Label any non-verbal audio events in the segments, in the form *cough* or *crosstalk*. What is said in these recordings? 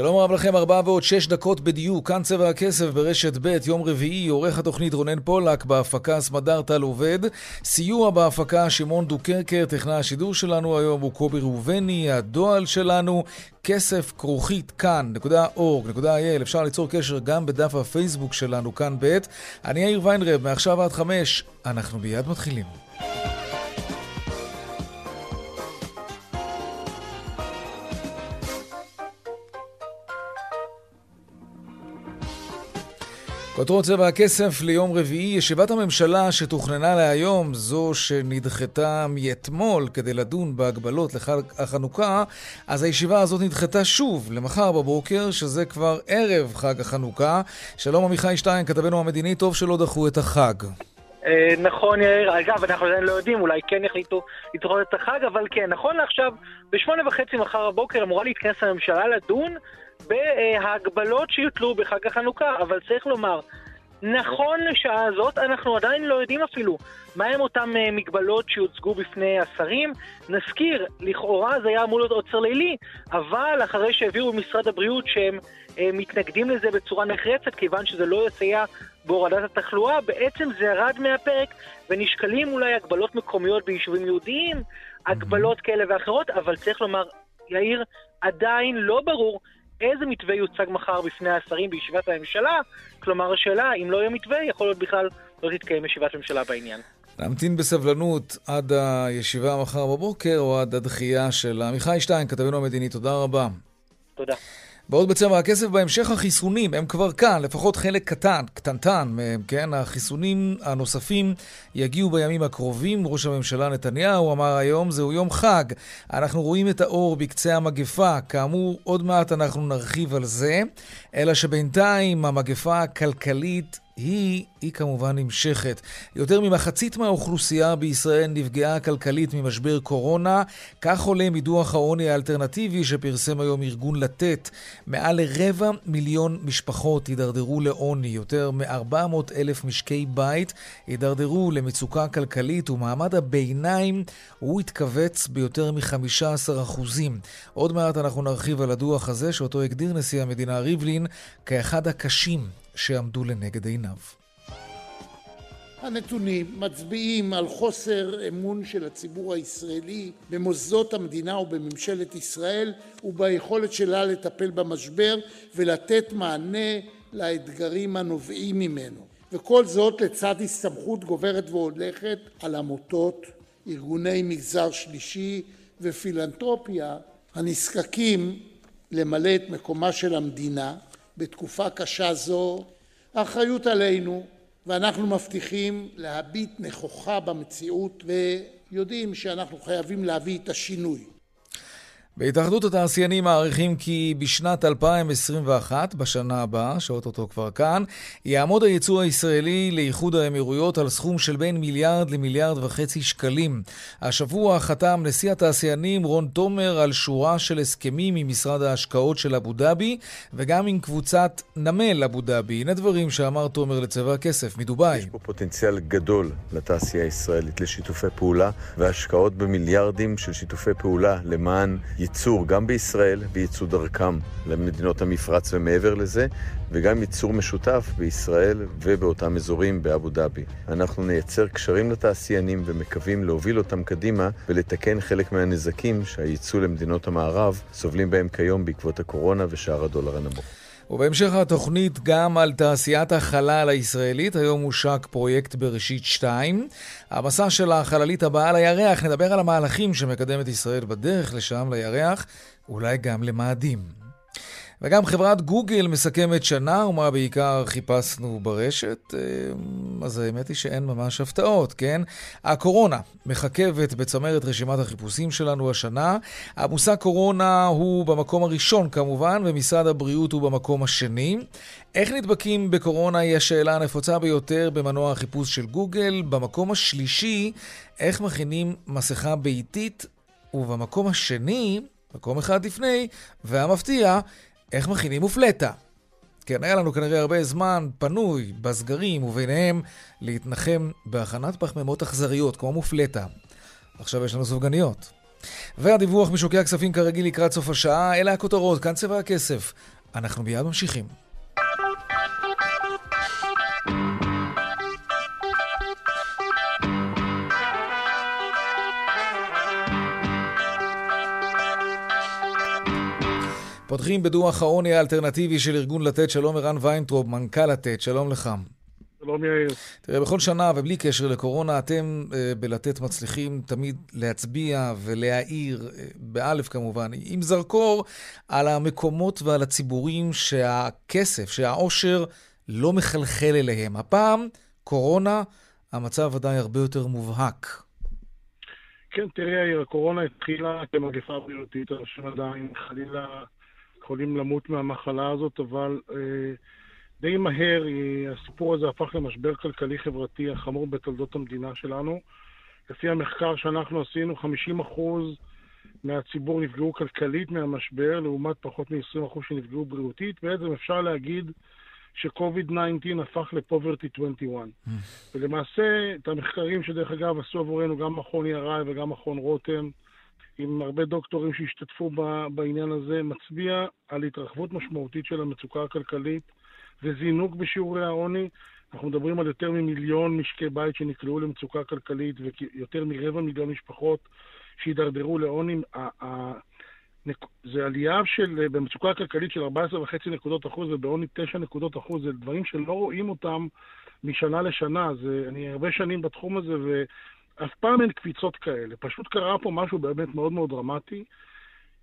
שלום רב לכם, ארבעה ועוד שש דקות בדיוק, כאן צבע הכסף ברשת ב', יום רביעי, עורך התוכנית רונן פולק, בהפקה סמדר טל עובד, סיוע בהפקה שמעון דוקרקר, טכנאי השידור שלנו היום הוא קובי ראובני, הדועל שלנו, כסף כרוכית כאן.org.il, אפשר ליצור קשר גם בדף הפייסבוק שלנו, כאן ב', אני יאיר ויינרב, מעכשיו עד חמש, אנחנו מיד מתחילים. כותרות צבע הכסף ליום רביעי, ישיבת הממשלה שתוכננה להיום, זו שנדחתה מאתמול כדי לדון בהגבלות לחג החנוכה, אז הישיבה הזאת נדחתה שוב למחר בבוקר, שזה כבר ערב חג החנוכה. שלום עמיחי שטיין, כתבנו המדיני, טוב שלא דחו את החג. אה, נכון, יאיר. אגב, אנחנו עדיין לא יודעים, אולי כן יחליטו לדחות את החג, אבל כן, נכון לעכשיו, בשמונה וחצי מחר בבוקר אמורה להתכנס הממשלה לדון בהגבלות שיוטלו בחג החנוכה, אבל צריך לומר, נכון לשעה הזאת, אנחנו עדיין לא יודעים אפילו מהם אותן אה, מגבלות שיוצגו בפני השרים. נזכיר, לכאורה זה היה אמור להיות עוצר לילי, אבל אחרי שהעבירו במשרד הבריאות שהם אה, מתנגדים לזה בצורה נחרצת, כיוון שזה לא יסייע בהורדת התחלואה, בעצם זה ירד מהפרק, ונשקלים אולי הגבלות מקומיות ביישובים יהודיים, הגבלות כאלה ואחרות, אבל צריך לומר, יאיר, עדיין לא ברור איזה מתווה יוצג מחר בפני השרים בישיבת הממשלה. כלומר, השאלה, אם לא יהיה מתווה, יכול להיות בכלל לא תתקיים ישיבת ממשלה בעניין. נמתין בסבלנות עד הישיבה מחר בבוקר או עד הדחייה של עמיחי שטיין, כתבנו המדיני. תודה רבה. תודה. בעוד בצבע הכסף בהמשך החיסונים, הם כבר כאן, לפחות חלק קטן, קטנטן מהם, כן? החיסונים הנוספים יגיעו בימים הקרובים. ראש הממשלה נתניהו אמר היום, זהו יום חג. אנחנו רואים את האור בקצה המגפה. כאמור, עוד מעט אנחנו נרחיב על זה. אלא שבינתיים המגפה הכלכלית היא, היא כמובן נמשכת. יותר ממחצית מהאוכלוסייה בישראל נפגעה כלכלית ממשבר קורונה. כך עולה מדוח העוני האלטרנטיבי שפרסם היום ארגון לתת. מעל לרבע מיליון משפחות הידרדרו לעוני. יותר מ-400 אלף משקי בית הידרדרו למצוקה כלכלית, ומעמד הביניים הוא התכווץ ביותר מ-15%. עוד מעט אנחנו נרחיב על הדוח הזה, שאותו הגדיר נשיא המדינה ריבלין כאחד הקשים שעמדו לנגד עיניו. הנתונים מצביעים על חוסר אמון של הציבור הישראלי במוסדות המדינה ובממשלת ישראל וביכולת שלה לטפל במשבר ולתת מענה לאתגרים הנובעים ממנו. וכל זאת לצד הסתמכות גוברת והולכת על עמותות, ארגוני מגזר שלישי ופילנטרופיה הנזקקים למלא את מקומה של המדינה בתקופה קשה זו, האחריות עלינו, ואנחנו מבטיחים להביט נכוחה במציאות ויודעים שאנחנו חייבים להביא את השינוי. בהתאחדות התעשיינים מעריכים כי בשנת 2021, בשנה הבאה, שאו-טו-טו כבר כאן, יעמוד הייצוא הישראלי לאיחוד האמירויות על סכום של בין מיליארד למיליארד וחצי שקלים. השבוע חתם נשיא התעשיינים רון תומר על שורה של הסכמים עם משרד ההשקעות של אבו דאבי וגם עם קבוצת נמל אבו דאבי. הנה דברים שאמר תומר לצבע הכסף מדובאי. יש פה פוטנציאל גדול לתעשייה הישראלית לשיתופי פעולה והשקעות במיליארדים של שיתופי פעולה למען ייצור גם בישראל וייצוא דרכם למדינות המפרץ ומעבר לזה, וגם ייצור משותף בישראל ובאותם אזורים באבו דאבי. אנחנו נייצר קשרים לתעשיינים ומקווים להוביל אותם קדימה ולתקן חלק מהנזקים שהייצוא למדינות המערב סובלים בהם כיום בעקבות הקורונה ושער הדולר הנמוך. ובהמשך התוכנית גם על תעשיית החלל הישראלית, היום הושק פרויקט בראשית 2. המסע של החללית הבאה לירח, נדבר על המהלכים שמקדמת ישראל בדרך לשם, לירח, אולי גם למאדים. וגם חברת גוגל מסכמת שנה, ומה בעיקר חיפשנו ברשת? אה, אז האמת היא שאין ממש הפתעות, כן? הקורונה מחכבת בצמרת רשימת החיפושים שלנו השנה. המושג קורונה הוא במקום הראשון כמובן, ומשרד הבריאות הוא במקום השני. איך נדבקים בקורונה היא השאלה הנפוצה ביותר במנוע החיפוש של גוגל. במקום השלישי, איך מכינים מסכה ביתית. ובמקום השני, מקום אחד לפני, והמפתיע, איך מכינים מופלטה. כן, היה לנו כנראה הרבה זמן פנוי בסגרים וביניהם להתנחם בהכנת פחמימות אכזריות, כמו מופלטה. עכשיו יש לנו סופגניות. והדיווח משוקי הכספים כרגיל לקראת סוף השעה, אלה הכותרות, כאן צבע הכסף. אנחנו מיד ממשיכים. פותחים בדוח העוני האלטרנטיבי של ארגון לתת. שלום ערן ויינטרופ, מנכ"ל לתת, שלום לך. שלום יאיר. תראה, בכל שנה ובלי קשר לקורונה, אתם אה, בלתת מצליחים תמיד להצביע ולהעיר, אה, באלף כמובן, עם זרקור על המקומות ועל הציבורים שהכסף, שהעושר לא מחלחל אליהם. הפעם, קורונה, המצב ודאי הרבה יותר מובהק. כן, תראה, יאיר, הקורונה התחילה כמגפה בריאותית, אנשים עדיין חלילה יכולים למות מהמחלה הזאת, אבל אה, די מהר אה, הסיפור הזה הפך למשבר כלכלי-חברתי החמור בתולדות המדינה שלנו. לפי המחקר שאנחנו עשינו, 50% מהציבור נפגעו כלכלית מהמשבר, לעומת פחות מ-20% שנפגעו בריאותית. בעצם אפשר להגיד ש-COVID-19 הפך ל-Poverty 21. Mm. ולמעשה, את המחקרים שדרך אגב עשו עבורנו גם מכון יריים וגם מכון רותם, עם הרבה דוקטורים שהשתתפו בעניין הזה, מצביע על התרחבות משמעותית של המצוקה הכלכלית וזינוק בשיעורי העוני. אנחנו מדברים על יותר ממיליון משקי בית שנקלעו למצוקה כלכלית ויותר מרבע מיליון משפחות שהידרדרו לעוני. זה עלייה של, במצוקה הכלכלית של 14.5 נקודות אחוז ובעוני 9 נקודות אחוז, זה דברים שלא רואים אותם משנה לשנה. זה, אני הרבה שנים בתחום הזה, ו... אף פעם אין קפיצות כאלה. פשוט קרה פה משהו באמת מאוד מאוד דרמטי,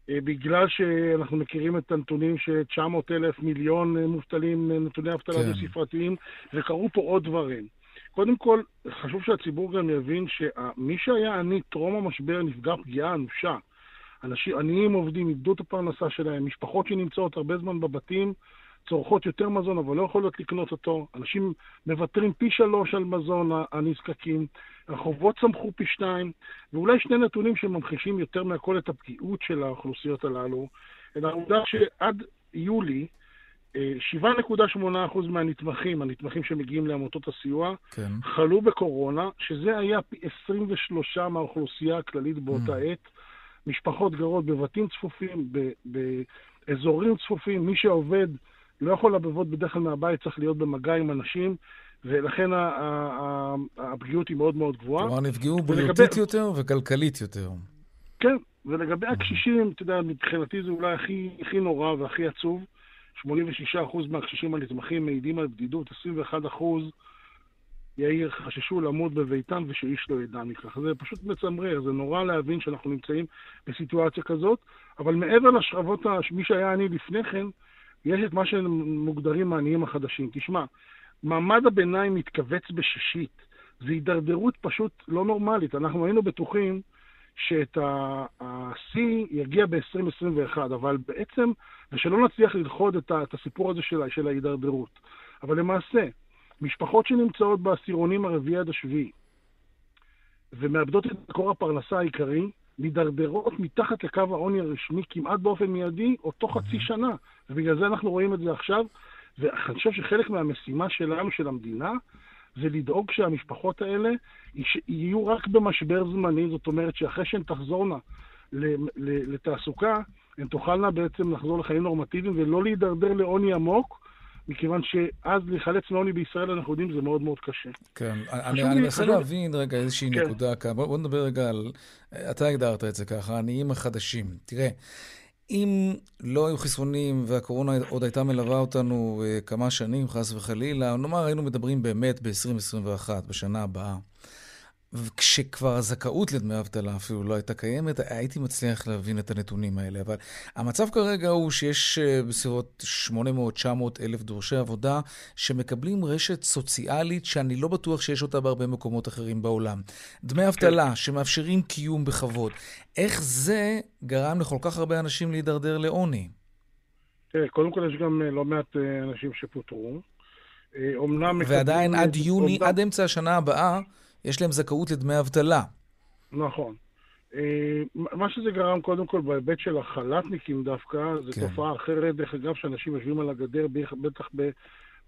אה, בגלל שאנחנו מכירים את הנתונים ש-900 אלף מיליון אה, מובטלים, אה, נתוני אבטלה כן. ספרתיים, וקרו פה עוד דברים. קודם כל, חשוב שהציבור גם יבין שמי שהיה עני טרום המשבר נפגע פגיעה אנושה. אנשים עניים עובדים, איבדו את הפרנסה שלהם, משפחות שנמצאות הרבה זמן בבתים, צורכות יותר מזון, אבל לא יכולות לקנות אותו. אנשים מוותרים פי שלוש על מזון הנזקקים. החובות צמחו פי שתיים, ואולי שני נתונים שממחישים יותר מהכל את הפגיעות של האוכלוסיות הללו, אלא העובדה שעד יולי, 7.8% אה, מהנתמכים, הנתמכים שמגיעים לעמותות הסיוע, כן. חלו בקורונה, שזה היה פי 23 מהאוכלוסייה הכללית באותה mm. עת. משפחות גרות בבתים צפופים, באזורים צפופים, מי שעובד לא יכול לעבוד בדרך כלל מהבית, צריך להיות במגע עם אנשים, ולכן הפגיעות היא מאוד מאוד גבוהה. כלומר, נפגעו בריאותית יותר וכלכלית יותר. כן, ולגבי הקשישים, אתה יודע, מבחינתי זה אולי הכי, הכי נורא והכי עצוב. 86% מהקשישים הנתמכים מעידים על בדידות, 21% יאיר חששו למות בביתם ושאיש לא ידע מכך. זה פשוט מצמרר, זה נורא להבין שאנחנו נמצאים בסיטואציה כזאת, אבל מעבר לשכבות, מי שהיה אני לפני כן, יש את מה שמוגדרים העניים החדשים. תשמע, מעמד הביניים מתכווץ בשישית. זו הידרדרות פשוט לא נורמלית. אנחנו היינו בטוחים שאת השיא יגיע ב-2021, אבל בעצם, ושלא נצליח ללכוד את, את הסיפור הזה של, של ההידרדרות. אבל למעשה, משפחות שנמצאות בעשירונים הרביעי עד השביעי, ומאבדות את מקור הפרנסה העיקרי, מידרדרות מתחת לקו העוני הרשמי כמעט באופן מיידי, או תוך חצי שנה. ובגלל זה אנחנו רואים את זה עכשיו, ואני חושב שחלק מהמשימה שלנו, של המדינה, זה לדאוג שהמשפחות האלה יהיו רק במשבר זמני, זאת אומרת שאחרי שהן תחזורנה לתעסוקה, הן תוכלנה בעצם לחזור לחיים נורמטיביים ולא להידרדר לעוני עמוק, מכיוון שאז להיחלץ מעוני בישראל, אנחנו יודעים, זה מאוד מאוד קשה. כן, אני, אני מנסה להבין רגע איזושהי כן. נקודה כאן. בוא, בוא נדבר רגע על, אתה הגדרת את זה ככה, העניים החדשים. תראה, אם לא היו חיסונים והקורונה עוד הייתה מלווה אותנו uh, כמה שנים, חס וחלילה, נאמר היינו מדברים באמת ב-2021, בשנה הבאה. כשכבר הזכאות לדמי אבטלה אפילו לא הייתה קיימת, הייתי מצליח להבין את הנתונים האלה. אבל המצב כרגע הוא שיש אה, בסביבות 800-900 אלף דורשי עבודה שמקבלים רשת סוציאלית שאני לא בטוח שיש אותה בהרבה מקומות אחרים בעולם. דמי אבטלה שמאפשרים קיום בכבוד. איך זה גרם לכל כך הרבה אנשים להידרדר לעוני? תראה, קודם כל יש גם אה, לא מעט אה, אנשים שפוטרו. אומנם... ועדיין עד יוני, עד אמצע השנה הבאה, יש להם זכאות לדמי אבטלה. נכון. אה, מה שזה גרם, קודם כל, בהיבט של החל"תניקים דווקא, זו כן. תופעה אחרת, דרך אגב, שאנשים יושבים על הגדר, בטח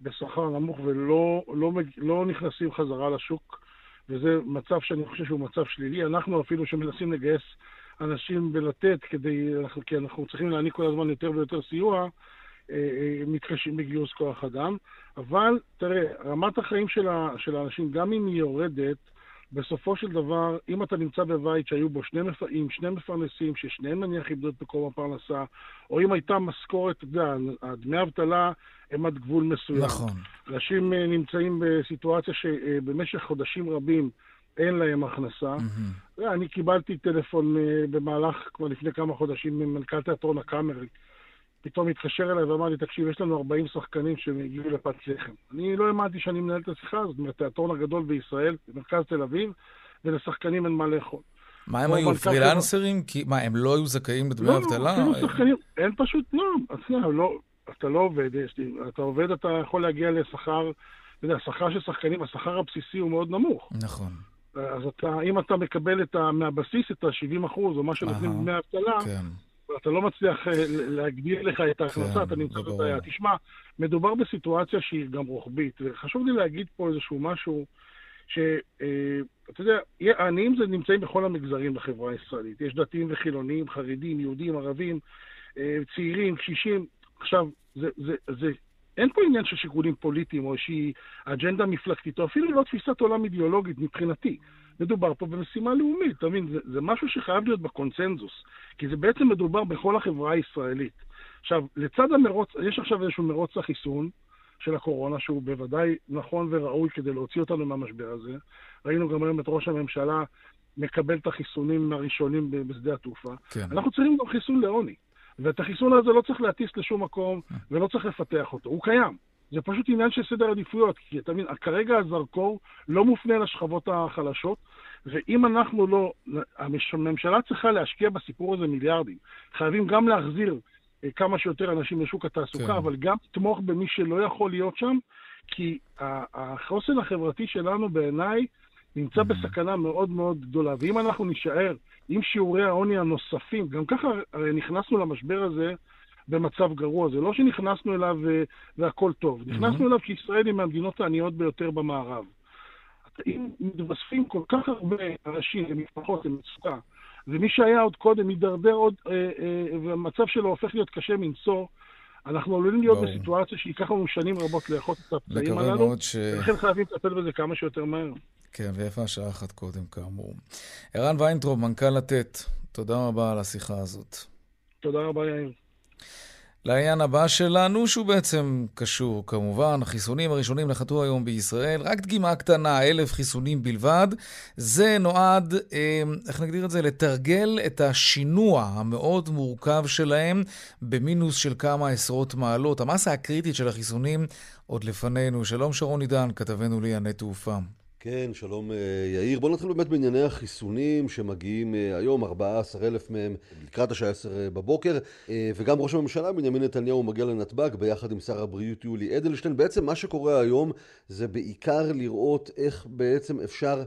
בשכר נמוך, ולא לא, לא נכנסים חזרה לשוק, וזה מצב שאני חושב שהוא מצב שלילי. אנחנו אפילו שמנסים לגייס אנשים ולתת, כדי, כי אנחנו צריכים להעניק כל הזמן יותר ויותר סיוע, מתקשים בגיוס כוח אדם. אבל תראה, רמת החיים של, האנשים, גם אם היא יורדת, בסופו של דבר, אם אתה נמצא בבית שהיו בו שני, מפ... עם שני מפרנסים, ששניהם נניח איבדו את מקום הפרנסה, או אם הייתה משכורת, אתה יודע, דמי אבטלה הם עד גבול מסוים. נכון. אנשים אה, נמצאים בסיטואציה שבמשך חודשים רבים אין להם הכנסה. Mm-hmm. אני קיבלתי טלפון במהלך, כבר לפני כמה חודשים, ממנכ"ל תיאטרון הקאמרי. פתאום התקשר אליי ואמר לי, תקשיב, יש לנו 40 שחקנים שהגיעו לפת לחם. אני לא האמנתי שאני מנהל את השיחה הזאת, מהתיאטרון הגדול בישראל, במרכז תל אביב, ולשחקנים אין מה לאכול. מה הם היו פרילנסרים? כי מה, הם לא היו זכאים לדמי אבטלה? לא, אפילו שחקנים, אין פשוט, לא, לא, אתה לא עובד, אתה עובד, אתה יכול להגיע לשכר, אתה יודע, השכר של שחקנים, השכר הבסיסי הוא מאוד נמוך. נכון. אז אתה, אם אתה מקבל את ה, מהבסיס את ה-70 אחוז, או מה שנותנים דמי אבטלה, כן. אתה לא מצליח אה, להגדיל לך את ההכנסה, כן, אתה נמצא בבעיה. תשמע, מדובר בסיטואציה שהיא גם רוחבית, וחשוב לי להגיד פה איזשהו משהו, שאתה אה, יודע, העניים זה נמצאים בכל המגזרים בחברה הישראלית. יש דתיים וחילונים, חרדים, יהודים, ערבים, אה, צעירים, קשישים. עכשיו, זה, זה, זה, אין פה עניין של שיקולים פוליטיים או איזושהי אג'נדה מפלגתית, או אפילו לא תפיסת עולם אידיאולוגית מבחינתי. מדובר פה במשימה לאומית, אתה מבין? זה, זה משהו שחייב להיות בקונצנזוס, כי זה בעצם מדובר בכל החברה הישראלית. עכשיו, לצד המרוץ, יש עכשיו איזשהו מרוץ לחיסון של הקורונה, שהוא בוודאי נכון וראוי כדי להוציא אותנו מהמשבר הזה. ראינו גם היום את ראש הממשלה מקבל את החיסונים הראשונים בשדה התעופה. כן. אנחנו צריכים גם חיסון לעוני. ואת החיסון הזה לא צריך להטיס לשום מקום ולא צריך לפתח אותו, הוא קיים. זה פשוט עניין של סדר עדיפויות, כי אתה מבין, כרגע הזרקור לא מופנה לשכבות החלשות, ואם אנחנו לא, הממשלה צריכה להשקיע בסיפור הזה מיליארדים. חייבים גם להחזיר אה, כמה שיותר אנשים לשוק התעסוקה, כן. אבל גם לתמוך במי שלא יכול להיות שם, כי החוסן החברתי שלנו בעיניי נמצא mm-hmm. בסכנה מאוד מאוד גדולה. ואם אנחנו נישאר עם שיעורי העוני הנוספים, גם ככה הרי נכנסנו למשבר הזה במצב גרוע. זה לא שנכנסנו אליו והכל טוב. נכנסנו אליו כי ישראל היא מהמדינות העניות ביותר במערב. אם מתווספים כל כך הרבה אנשים ומשפחות למצוקה, ומי שהיה עוד קודם מידרדר עוד, אה, אה, והמצב שלו הופך להיות קשה מנשוא, אנחנו עלולים להיות ברור. בסיטואציה שייקח לנו שנים רבות לאכות את הפצעים הללו, ש... ולכן חייבים לטפל בזה כמה שיותר מהר. כן, ויפה שעה אחת קודם, כאמור. ערן ויינטרוב, מנכ"ל לתת, תודה רבה על השיחה הזאת. תודה רבה, יאיר. לעניין הבא שלנו, שהוא בעצם קשור כמובן, החיסונים הראשונים נחתו היום בישראל, רק דגימה קטנה, אלף חיסונים בלבד. זה נועד, אה, איך נגדיר את זה? לתרגל את השינוע המאוד מורכב שלהם במינוס של כמה עשרות מעלות. המסה הקריטית של החיסונים עוד לפנינו. שלום שרון עידן, כתבנו לענייני תעופה. כן, שלום אה, יאיר. בואו נתחיל באמת בענייני החיסונים שמגיעים אה, היום, 14,000 מהם לקראת השעה 10 אה, בבוקר, וגם ראש הממשלה בנימין נתניהו מגיע לנתב"ג ביחד עם שר הבריאות יולי אדלשטיין. בעצם מה שקורה היום זה בעיקר לראות איך בעצם אפשר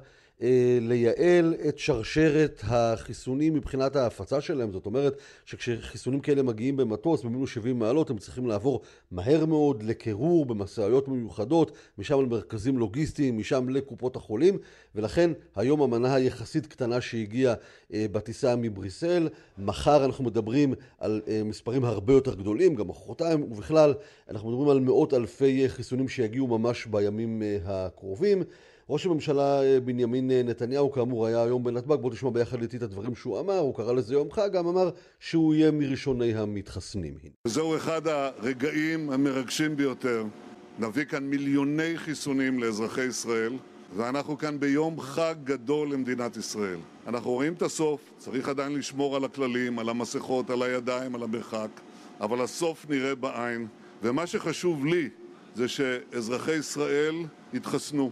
לייעל את שרשרת החיסונים מבחינת ההפצה שלהם. זאת אומרת שכשחיסונים כאלה מגיעים במטוס במינוס 70 מעלות הם צריכים לעבור מהר מאוד לקירור במשאיות מיוחדות, משם למרכזים לוגיסטיים, משם לקופות החולים, ולכן היום המנה היחסית קטנה שהגיעה אה, בטיסה מבריסל. מחר אנחנו מדברים על אה, מספרים הרבה יותר גדולים, גם מחרתיים, ובכלל אנחנו מדברים על מאות אלפי חיסונים שיגיעו ממש בימים הקרובים. ראש הממשלה אה, בנימין אה, נתניהו כאמור היה היום בנתב"ג, בוא תשמע ביחד איתי את הדברים שהוא אמר, הוא קרא לזה יום חג, גם אמר שהוא יהיה מראשוני המתחסנים. זהו אחד הרגעים המרגשים ביותר. נביא כאן מיליוני חיסונים לאזרחי ישראל, ואנחנו כאן ביום חג גדול למדינת ישראל. אנחנו רואים את הסוף, צריך עדיין לשמור על הכללים, על המסכות, על הידיים, על המרחק, אבל הסוף נראה בעין, ומה שחשוב לי זה שאזרחי ישראל יתחסנו.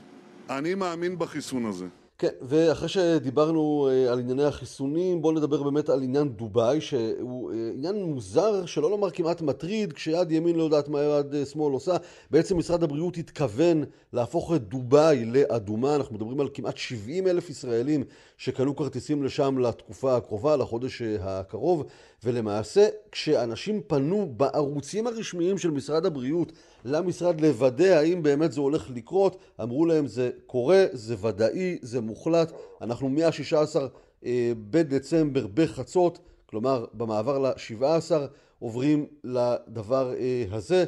אני מאמין בחיסון הזה. כן, ואחרי שדיברנו אה, על ענייני החיסונים, בואו נדבר באמת על עניין דובאי, שהוא אה, עניין מוזר, שלא לומר כמעט מטריד, כשיד ימין לא יודעת מה יד אה, שמאל עושה. בעצם משרד הבריאות התכוון להפוך את דובאי לאדומה. אנחנו מדברים על כמעט 70 אלף ישראלים שקנו כרטיסים לשם לתקופה הקרובה, לחודש הקרוב. ולמעשה, כשאנשים פנו בערוצים הרשמיים של משרד הבריאות למשרד לוודא האם באמת זה הולך לקרות, אמרו להם זה קורה, זה ודאי, זה מוחלט, אנחנו מה-16 אה, בדצמבר בחצות, כלומר במעבר ל-17 עוברים לדבר אה, הזה.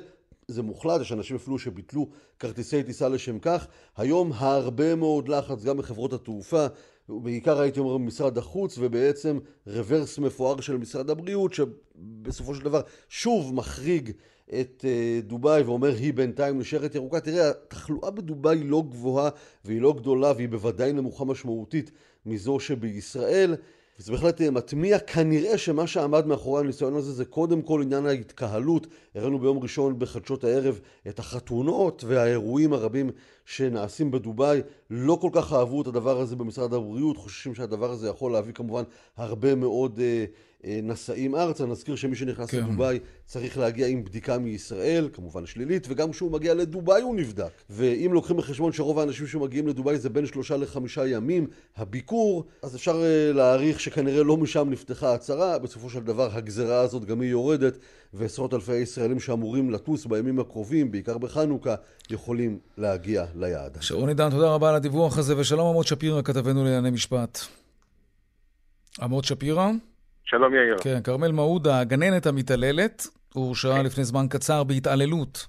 זה מוחלט, יש אנשים אפילו שביטלו כרטיסי טיסה לשם כך. היום הרבה מאוד לחץ גם בחברות התעופה, בעיקר הייתי אומר במשרד החוץ, ובעצם רוורס מפואר של משרד הבריאות, שבסופו של דבר שוב מחריג את אה, דובאי ואומר היא בינתיים נשארת ירוקה. תראה, התחלואה בדובאי לא גבוהה והיא לא גדולה והיא בוודאי נמוכה משמעותית מזו שבישראל. וזה בהחלט אה, מטמיע. כנראה שמה שעמד מאחורי הניסיון הזה זה קודם כל עניין ההתקהלות. הראינו ביום ראשון בחדשות הערב את החתונות והאירועים הרבים שנעשים בדובאי. לא כל כך אהבו את הדבר הזה במשרד הבריאות, חוששים שהדבר הזה יכול להביא כמובן הרבה מאוד... אה, נשאים ארצה. נזכיר שמי שנכנס כן. לדובאי צריך להגיע עם בדיקה מישראל, כמובן שלילית, וגם כשהוא מגיע לדובאי הוא נבדק. ואם לוקחים בחשבון שרוב האנשים שמגיעים לדובאי זה בין שלושה לחמישה ימים, הביקור, אז אפשר אה, להעריך שכנראה לא משם נפתחה ההצהרה. בסופו של דבר הגזרה הזאת גם היא יורדת, ועשרות אלפי ישראלים שאמורים לטוס בימים הקרובים, בעיקר בחנוכה, יכולים להגיע ליעד. שרון עידן, תודה רבה על הדיווח הזה, ושלום עמוד שפירא, כתבנו לענייני משפט. עמוד שפירא? שלום יאיר. כן, כרמל מעודה, הגננת המתעללת, הורשעה כן. לפני זמן קצר בהתעללות.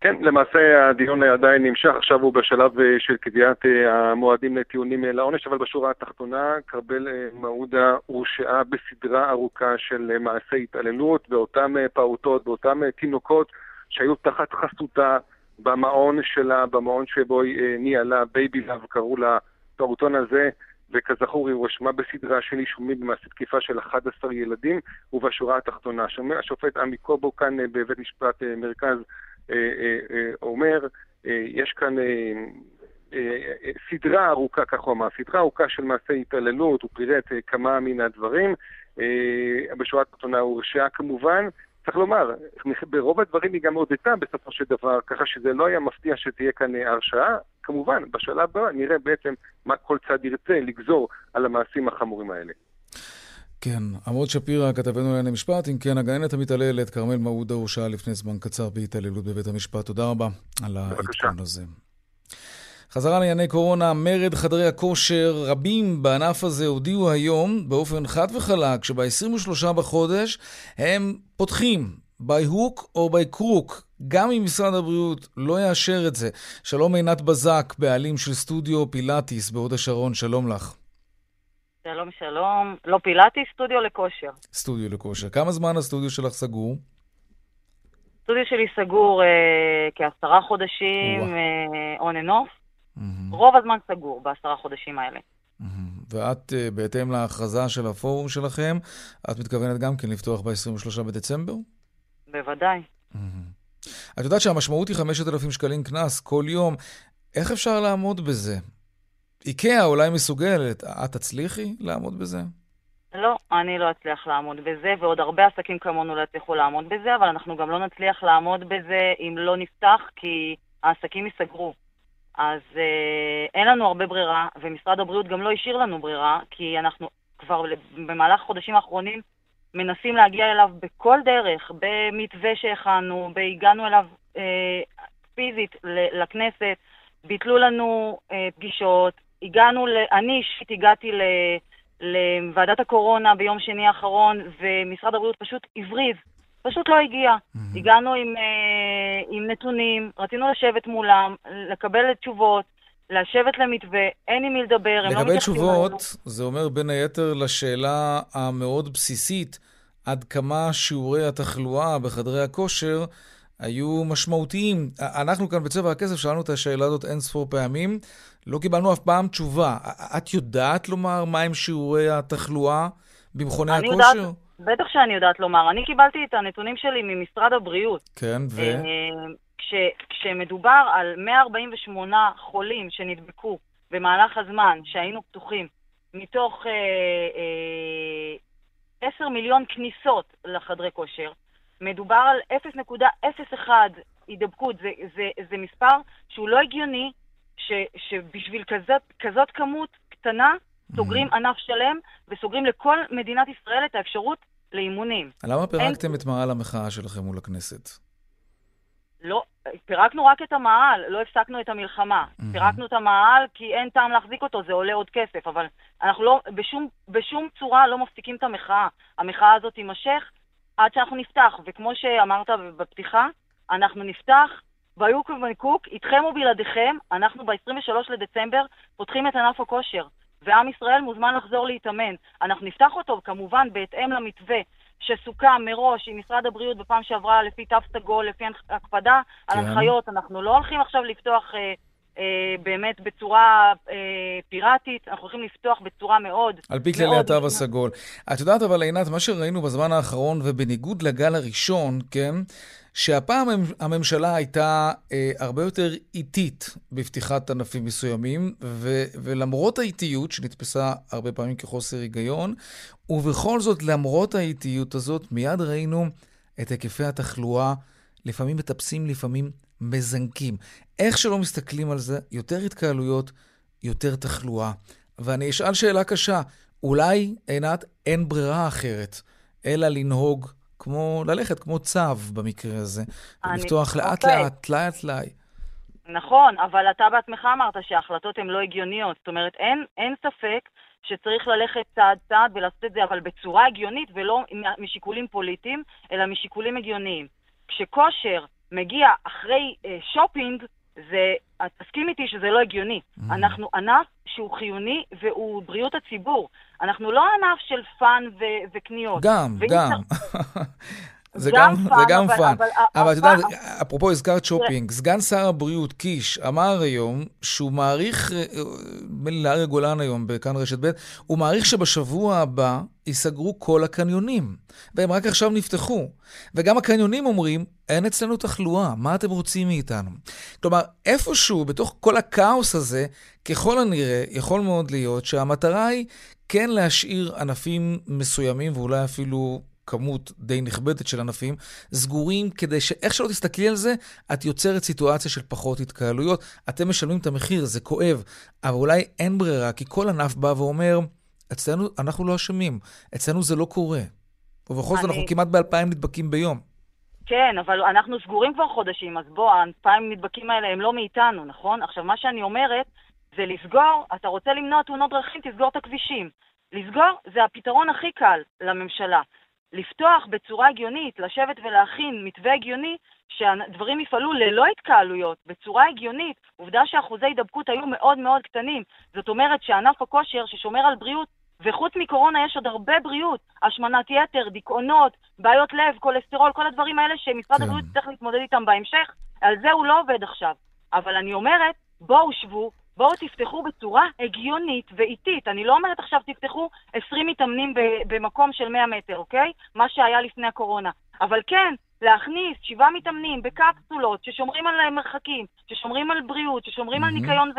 כן, למעשה הדיון עדיין נמשך, עכשיו הוא בשלב אה, של קביעת אה, המועדים לטיעונים אה, לעונש, אבל בשורה התחתונה, כרמל מעודה הורשעה בסדרה ארוכה של מעשי התעללות באותם פעוטות, באותם תינוקות שהיו תחת חסותה במעון שלה, במעון שבו היא ניהלה, Baby Love קראו לפעוטון הזה. וכזכור היא הואשמה בסדרה של אישומים במעשי תקיפה של 11 ילדים, ובשורה התחתונה. השופט עמי קובו כאן אה, בבית משפט אה, מרכז אה, אומר, יש כאן סדרה ארוכה, כך הוא אמר, סדרה ארוכה של מעשי התעללות, הוא פירט כמה מן הדברים. בשורה התחתונה הוא הורשעה כמובן. צריך לומר, ברוב הדברים היא גם הודתה בסופו של דבר, ככה שזה לא היה מפתיע שתהיה כאן הרשעה. כמובן, בשלב הבא נראה בעצם מה כל צד ירצה לגזור על המעשים החמורים האלה. כן, עמוד שפירא, כתבנו לענייני משפט. אם כן, הגננת המתעללת, כרמל מעודה, הורשעה לפני זמן קצר בהתעללות בבית המשפט. תודה רבה על העדכון הזה. חזרה לענייני קורונה, מרד חדרי הכושר, רבים בענף הזה הודיעו היום באופן חד וחלק שב-23 בחודש הם פותחים by hook או by crook, גם אם משרד הבריאות לא יאשר את זה. שלום עינת בזק, בעלים של סטודיו פילאטיס בהוד השרון, שלום לך. שלום, שלום. לא פילאטיס, סטודיו לכושר. סטודיו לכושר. כמה זמן הסטודיו שלך סגור? הסטודיו שלי סגור אה, כעשרה חודשים, אה, on and off. Mm-hmm. רוב הזמן סגור בעשרה חודשים האלה. Mm-hmm. ואת, אה, בהתאם להכרזה של הפורום שלכם, את מתכוונת גם כן לפתוח ב-23 בדצמבר? בוודאי. Mm-hmm. את יודעת שהמשמעות היא 5,000 שקלים קנס כל יום. איך אפשר לעמוד בזה? איקאה אולי מסוגלת, את תצליחי לעמוד בזה? לא, אני לא אצליח לעמוד בזה, ועוד הרבה עסקים כמונו לא יצליחו לעמוד בזה, אבל אנחנו גם לא נצליח לעמוד בזה אם לא נפתח, כי העסקים ייסגרו. אז אה, אין לנו הרבה ברירה, ומשרד הבריאות גם לא השאיר לנו ברירה, כי אנחנו כבר במהלך החודשים האחרונים מנסים להגיע אליו בכל דרך, במתווה שהכנו, והגענו אליו אה, פיזית לכנסת, ביטלו לנו אה, פגישות, הגענו, ל... אני אישית הגעתי ל... לוועדת הקורונה ביום שני האחרון, ומשרד הבריאות פשוט הבריז, פשוט לא הגיע. Mm-hmm. הגענו עם, אה, עם נתונים, רצינו לשבת מולם, לקבל תשובות, לשבת למתווה, אין עם מי לדבר, הם לא מתייחסים תשובות, לנו. זה אומר בין היתר לשאלה המאוד בסיסית, עד כמה שיעורי התחלואה בחדרי הכושר היו משמעותיים. אנחנו כאן בצבע הכסף שאלנו את השאלה הזאת אין ספור פעמים, לא קיבלנו אף פעם תשובה. את יודעת לומר מהם שיעורי התחלואה במכוני הכושר? יודעת, בטח שאני יודעת לומר. אני קיבלתי את הנתונים שלי ממשרד הבריאות. כן, ו... אה, כש, כשמדובר על 148 חולים שנדבקו במהלך הזמן שהיינו פתוחים, מתוך אה, אה, 10 מיליון כניסות לחדרי כושר, מדובר על 0.01 הידבקות. זה, זה, זה מספר שהוא לא הגיוני, ש, שבשביל כזאת, כזאת כמות קטנה סוגרים mm-hmm. ענף שלם וסוגרים לכל מדינת ישראל את האפשרות לאימונים. למה פירקתם אין... את מעל המחאה שלכם מול הכנסת? לא, פירקנו רק את המעל, לא הפסקנו את המלחמה. Mm-hmm. פירקנו את המעל כי אין טעם להחזיק אותו, זה עולה עוד כסף, אבל אנחנו לא, בשום, בשום צורה לא מפסיקים את המחאה. המחאה הזאת תימשך עד שאנחנו נפתח, וכמו שאמרת בפתיחה, אנחנו נפתח ביוק ובנקוק, איתכם ובלעדיכם, אנחנו ב-23 לדצמבר פותחים את ענף הכושר, ועם ישראל מוזמן לחזור להתאמן. אנחנו נפתח אותו כמובן בהתאם למתווה שסוכם מראש עם משרד הבריאות בפעם שעברה לפי תו סגול, לפי הקפדה כן. על הנחיות. אנחנו לא הולכים עכשיו לפתוח אה, אה, באמת בצורה אה, פיראטית, אנחנו הולכים לפתוח בצורה מאוד... על פי כללי התו הסגול. את יודעת אבל, עינת, מה שראינו בזמן האחרון, ובניגוד לגל הראשון, כן? שהפעם הממשלה הייתה אה, הרבה יותר איטית בפתיחת ענפים מסוימים, ו, ולמרות האיטיות, שנתפסה הרבה פעמים כחוסר היגיון, ובכל זאת, למרות האיטיות הזאת, מיד ראינו את היקפי התחלואה, לפעמים מטפסים, לפעמים מזנקים. איך שלא מסתכלים על זה, יותר התקהלויות, יותר תחלואה. ואני אשאל שאלה קשה, אולי, עינת, אין ברירה אחרת, אלא לנהוג כמו, ללכת כמו צו במקרה הזה. אני... לפתוח לאט-לאט. טלאי-טלאי. נכון, אבל אתה בעצמך אמרת שההחלטות הן לא הגיוניות. זאת אומרת, אין, אין ספק שצריך ללכת צעד-צעד ולעשות את זה, אבל בצורה הגיונית ולא משיקולים פוליטיים, אלא משיקולים הגיוניים. כשכושר מגיע אחרי אה, שופינג, זה, תסכים איתי שזה לא הגיוני. Mm. אנחנו ענף שהוא חיוני והוא בריאות הציבור. אנחנו לא ענף של fun ו- וקניות. גם, גם. *laughs* זה גם, fun, זה גם אבל, fun. אבל, אבל את יודעת, אפרופו הזכרת שופינג, סגן שר הבריאות קיש אמר היום שהוא מעריך, אה, נדמה לי לאריה גולן היום בכאן רשת ב', הוא מעריך שבשבוע הבא ייסגרו כל הקניונים, והם רק עכשיו נפתחו. וגם הקניונים אומרים, אין אצלנו תחלואה, מה אתם רוצים מאיתנו? כלומר, איפשהו, בתוך כל הכאוס הזה, ככל הנראה, יכול מאוד להיות שהמטרה היא כן להשאיר ענפים מסוימים, ואולי אפילו כמות די נכבדת של ענפים, סגורים כדי שאיך שלא תסתכלי על זה, את יוצרת סיטואציה של פחות התקהלויות. אתם משלמים את המחיר, זה כואב, אבל אולי אין ברירה, כי כל ענף בא ואומר, אצלנו, אנחנו לא אשמים, אצלנו זה לא קורה. ובכל זאת אני... אנחנו כמעט באלפיים נדבקים ביום. כן, אבל אנחנו סגורים כבר חודשים, אז בוא, האלפיים נדבקים האלה הם לא מאיתנו, נכון? עכשיו, מה שאני אומרת זה לסגור, אתה רוצה למנוע תאונות דרכים, תסגור את הכבישים. לסגור זה הפתרון הכי קל לממשלה. לפתוח בצורה הגיונית, לשבת ולהכין מתווה הגיוני, שהדברים יפעלו ללא התקהלויות, בצורה הגיונית. עובדה שאחוזי הידבקות היו מאוד מאוד קטנים. זאת אומרת שענף הכושר, ששומר על בריאות, וחוץ מקורונה יש עוד הרבה בריאות, השמנת יתר, דיכאונות, בעיות לב, כולסטרול, כל הדברים האלה שמשרד כן. הבריאות צריך להתמודד איתם בהמשך, על זה הוא לא עובד עכשיו. אבל אני אומרת, בואו שבו, בואו תפתחו בצורה הגיונית ואיטית. אני לא אומרת עכשיו תפתחו 20 מתאמנים במקום של 100 מטר, אוקיי? מה שהיה לפני הקורונה. אבל כן, להכניס שבעה מתאמנים בקפסולות ששומרים על מרחקים, ששומרים על בריאות, ששומרים mm-hmm. על ניקיון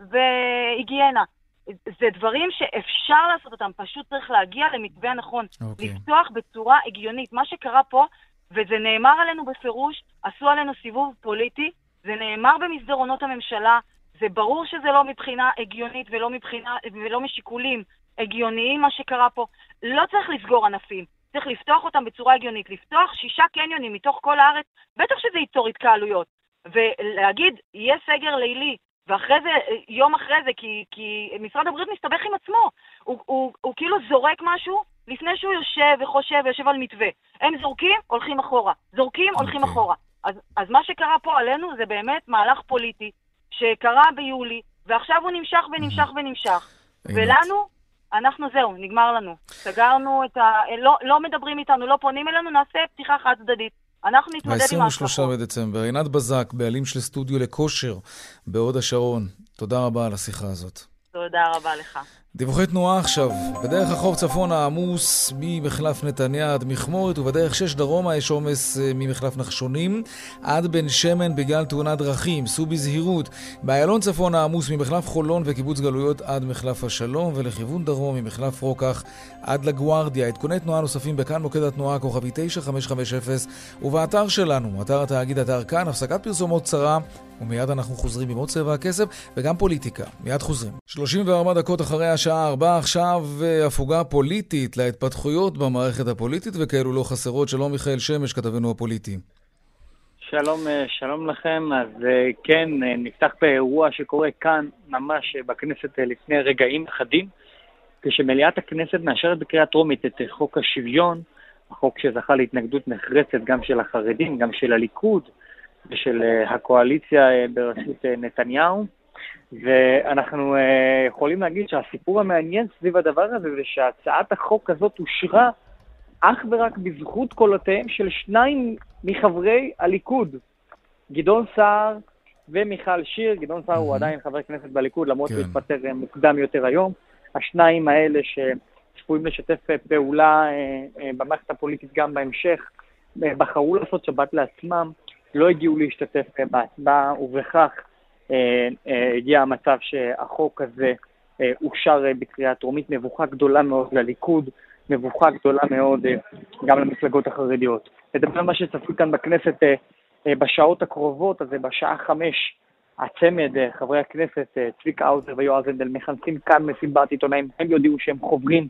והיגיינה. זה דברים שאפשר לעשות אותם, פשוט צריך להגיע למתווה הנכון. Okay. אוקיי. לפתוח בצורה הגיונית. מה שקרה פה, וזה נאמר עלינו בפירוש, עשו עלינו סיבוב פוליטי, זה נאמר במסדרונות הממשלה, זה ברור שזה לא מבחינה הגיונית ולא, מבחינה, ולא משיקולים הגיוניים מה שקרה פה. לא צריך לסגור ענפים, צריך לפתוח אותם בצורה הגיונית. לפתוח שישה קניונים מתוך כל הארץ, בטח שזה ייצור התקהלויות. ולהגיד, יהיה סגר לילי, ואחרי זה, יום אחרי זה, כי, כי משרד הבריאות מסתבך עם עצמו. הוא, הוא, הוא כאילו זורק משהו לפני שהוא יושב וחושב ויושב על מתווה. הם זורקים, הולכים אחורה. זורקים, הולכים okay. אוקיי. אחורה. אז, אז מה שקרה פה עלינו זה באמת מהלך פוליטי שקרה ביולי, ועכשיו הוא נמשך ונמשך ונמשך. ולנו, אנחנו זהו, נגמר לנו. סגרנו את ה... לא, לא מדברים איתנו, לא פונים אלינו, נעשה פתיחה חד צדדית. אנחנו נתמודד עם ההשלכות. ב-23 בדצמבר. עינת בזק, בעלים של סטודיו לכושר בהוד השרון, תודה רבה על השיחה הזאת. תודה רבה לך. דיווחי תנועה עכשיו. בדרך החוף צפון העמוס ממחלף נתניה עד מכמורת, ובדרך 6 דרומה יש עומס אה, ממחלף נחשונים עד בן שמן בגלל תאונת דרכים. סעו בזהירות. באיילון צפון העמוס ממחלף חולון וקיבוץ גלויות עד מחלף השלום, ולכיוון דרום ממחלף רוקח עד לגוארדיה. עדכוני תנועה נוספים בכאן מוקד התנועה כוכבי 9550 ובאתר שלנו, אתר התאגיד אתר כאן, הפסקת פרסומות קצרה ומיד אנחנו חוזרים עם עוד צבע הכסף וגם פוליטיקה. מיד חוזרים. 34 דקות אחרי השעה 4 עכשיו אה, הפוגה פוליטית להתפתחויות במערכת הפוליטית וכאלו לא חסרות. שלום מיכאל שמש, כתבנו הפוליטי. שלום, אה, שלום לכם. אז אה, כן, נפתח באירוע שקורה כאן, ממש בכנסת לפני רגעים אחדים, כשמליאת הכנסת מאשרת בקריאה טרומית את חוק השוויון, החוק שזכה להתנגדות נחרצת גם של החרדים, גם של הליכוד. ושל הקואליציה בראשות נתניהו, ואנחנו יכולים להגיד שהסיפור המעניין סביב הדבר הזה זה שהצעת החוק הזאת אושרה אך ורק בזכות קולותיהם של שניים מחברי הליכוד, גדעון סער ומיכל שיר. גדעון סער הוא עדיין חבר כנסת בליכוד, למרות שהוא כן. התפטר מוקדם יותר היום. השניים האלה שצפויים לשתף פעולה במערכת הפוליטית גם בהמשך, בחרו לעשות שבת לעצמם. לא הגיעו להשתתף בהצבעה, ובכך אה, אה, הגיע המצב שהחוק הזה אה, אושר אה, בקריאה טרומית, מבוכה גדולה מאוד לליכוד, מבוכה גדולה מאוד אה, גם למפלגות החרדיות. לדבר על מה שצפוי כאן בכנסת אה, אה, בשעות הקרובות, אז בשעה חמש הצמד, אה, חברי הכנסת אה, צביקה האוזר ויועז הנדל מכנסים כאן מסיבת עיתונאים, הם יודיעו שהם חוברים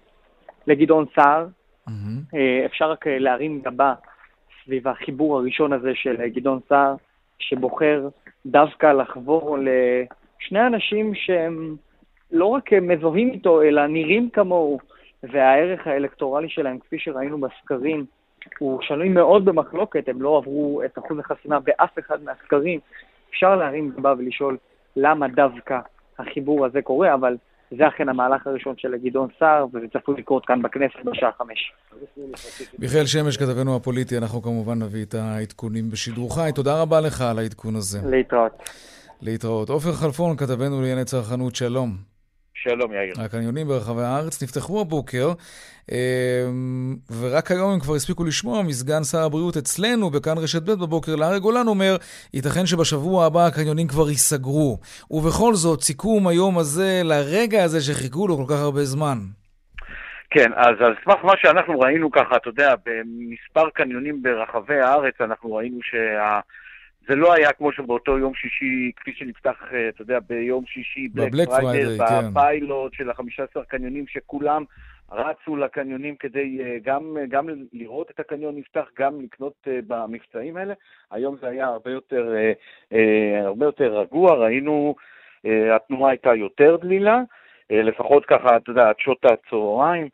לגדעון סער. Mm-hmm. אה, אפשר רק אה, להרים גבה סביב החיבור הראשון הזה של גדעון סער, שבוחר דווקא לחבור לשני אנשים שהם לא רק מזוהים איתו, אלא נראים כמוהו, והערך האלקטורלי שלהם, כפי שראינו בסקרים, הוא שנוי מאוד במחלוקת, הם לא עברו את אחוז החסימה באף אחד מהסקרים. אפשר להרים גבה ולשאול למה דווקא החיבור הזה קורה, אבל זה אכן המהלך הראשון של גדעון סער, וזה צפוי לקרות כאן בכנסת בשעה חמש. מיכאל שמש, כתבנו הפוליטי, אנחנו כמובן נביא את העדכונים בשידור חי. תודה רבה לך על העדכון הזה. להתראות. להתראות. עופר חלפון, כתבנו לענייני צרכנות, שלום. שלום יאיר. הקניונים ברחבי הארץ נפתחו הבוקר, אמ, ורק היום הם כבר הספיקו לשמוע מסגן שר הבריאות אצלנו, בכאן רשת ב' בבוקר, לארי גולן אומר, ייתכן שבשבוע הבא הקניונים כבר ייסגרו. ובכל זאת, סיכום היום הזה לרגע הזה שחיכו לו כל כך הרבה זמן. כן, אז על סמך מה שאנחנו ראינו ככה, אתה יודע, במספר קניונים ברחבי הארץ, אנחנו ראינו שה... זה לא היה כמו שבאותו יום שישי, כפי שנפתח, אה, אתה יודע, ביום שישי, בלק פריידר, כן. בפיילוט של החמישה עשר קניונים, שכולם רצו לקניונים כדי אה, גם, גם לראות את הקניון נפתח, גם לקנות אה, במבצעים האלה. היום זה היה הרבה יותר, הרבה יותר רגוע, ראינו, התנועה הייתה יותר דלילה, לפחות ככה, אתה יודע, עד שעות הצהריים.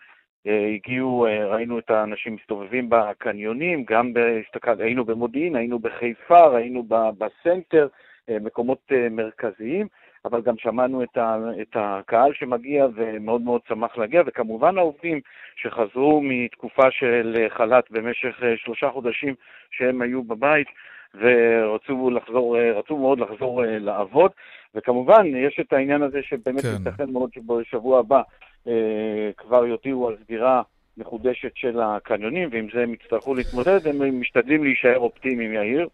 אה, הגיעו, אה, ראינו את האנשים מסתובבים בקניונים, גם בהסתכל, היינו במודיעין, היינו בחיפה, ראינו בסנטר, אה, מקומות מרכזיים, אבל גם שמענו את, ה, את הקהל שמגיע ומאוד מאוד שמח להגיע, וכמובן העובדים שחזרו מתקופה של חל"ת במשך שלושה חודשים שהם היו בבית, ורצו לחזור, רצו מאוד לחזור לעבוד, וכמובן יש את העניין הזה שבאמת כן. ייתכן מאוד שבשבוע הבא אה, כבר יודיעו על סגירה מחודשת של הקניונים, ועם זה הם יצטרכו להתמודד, הם משתדלים להישאר אופטימיים, יאיר,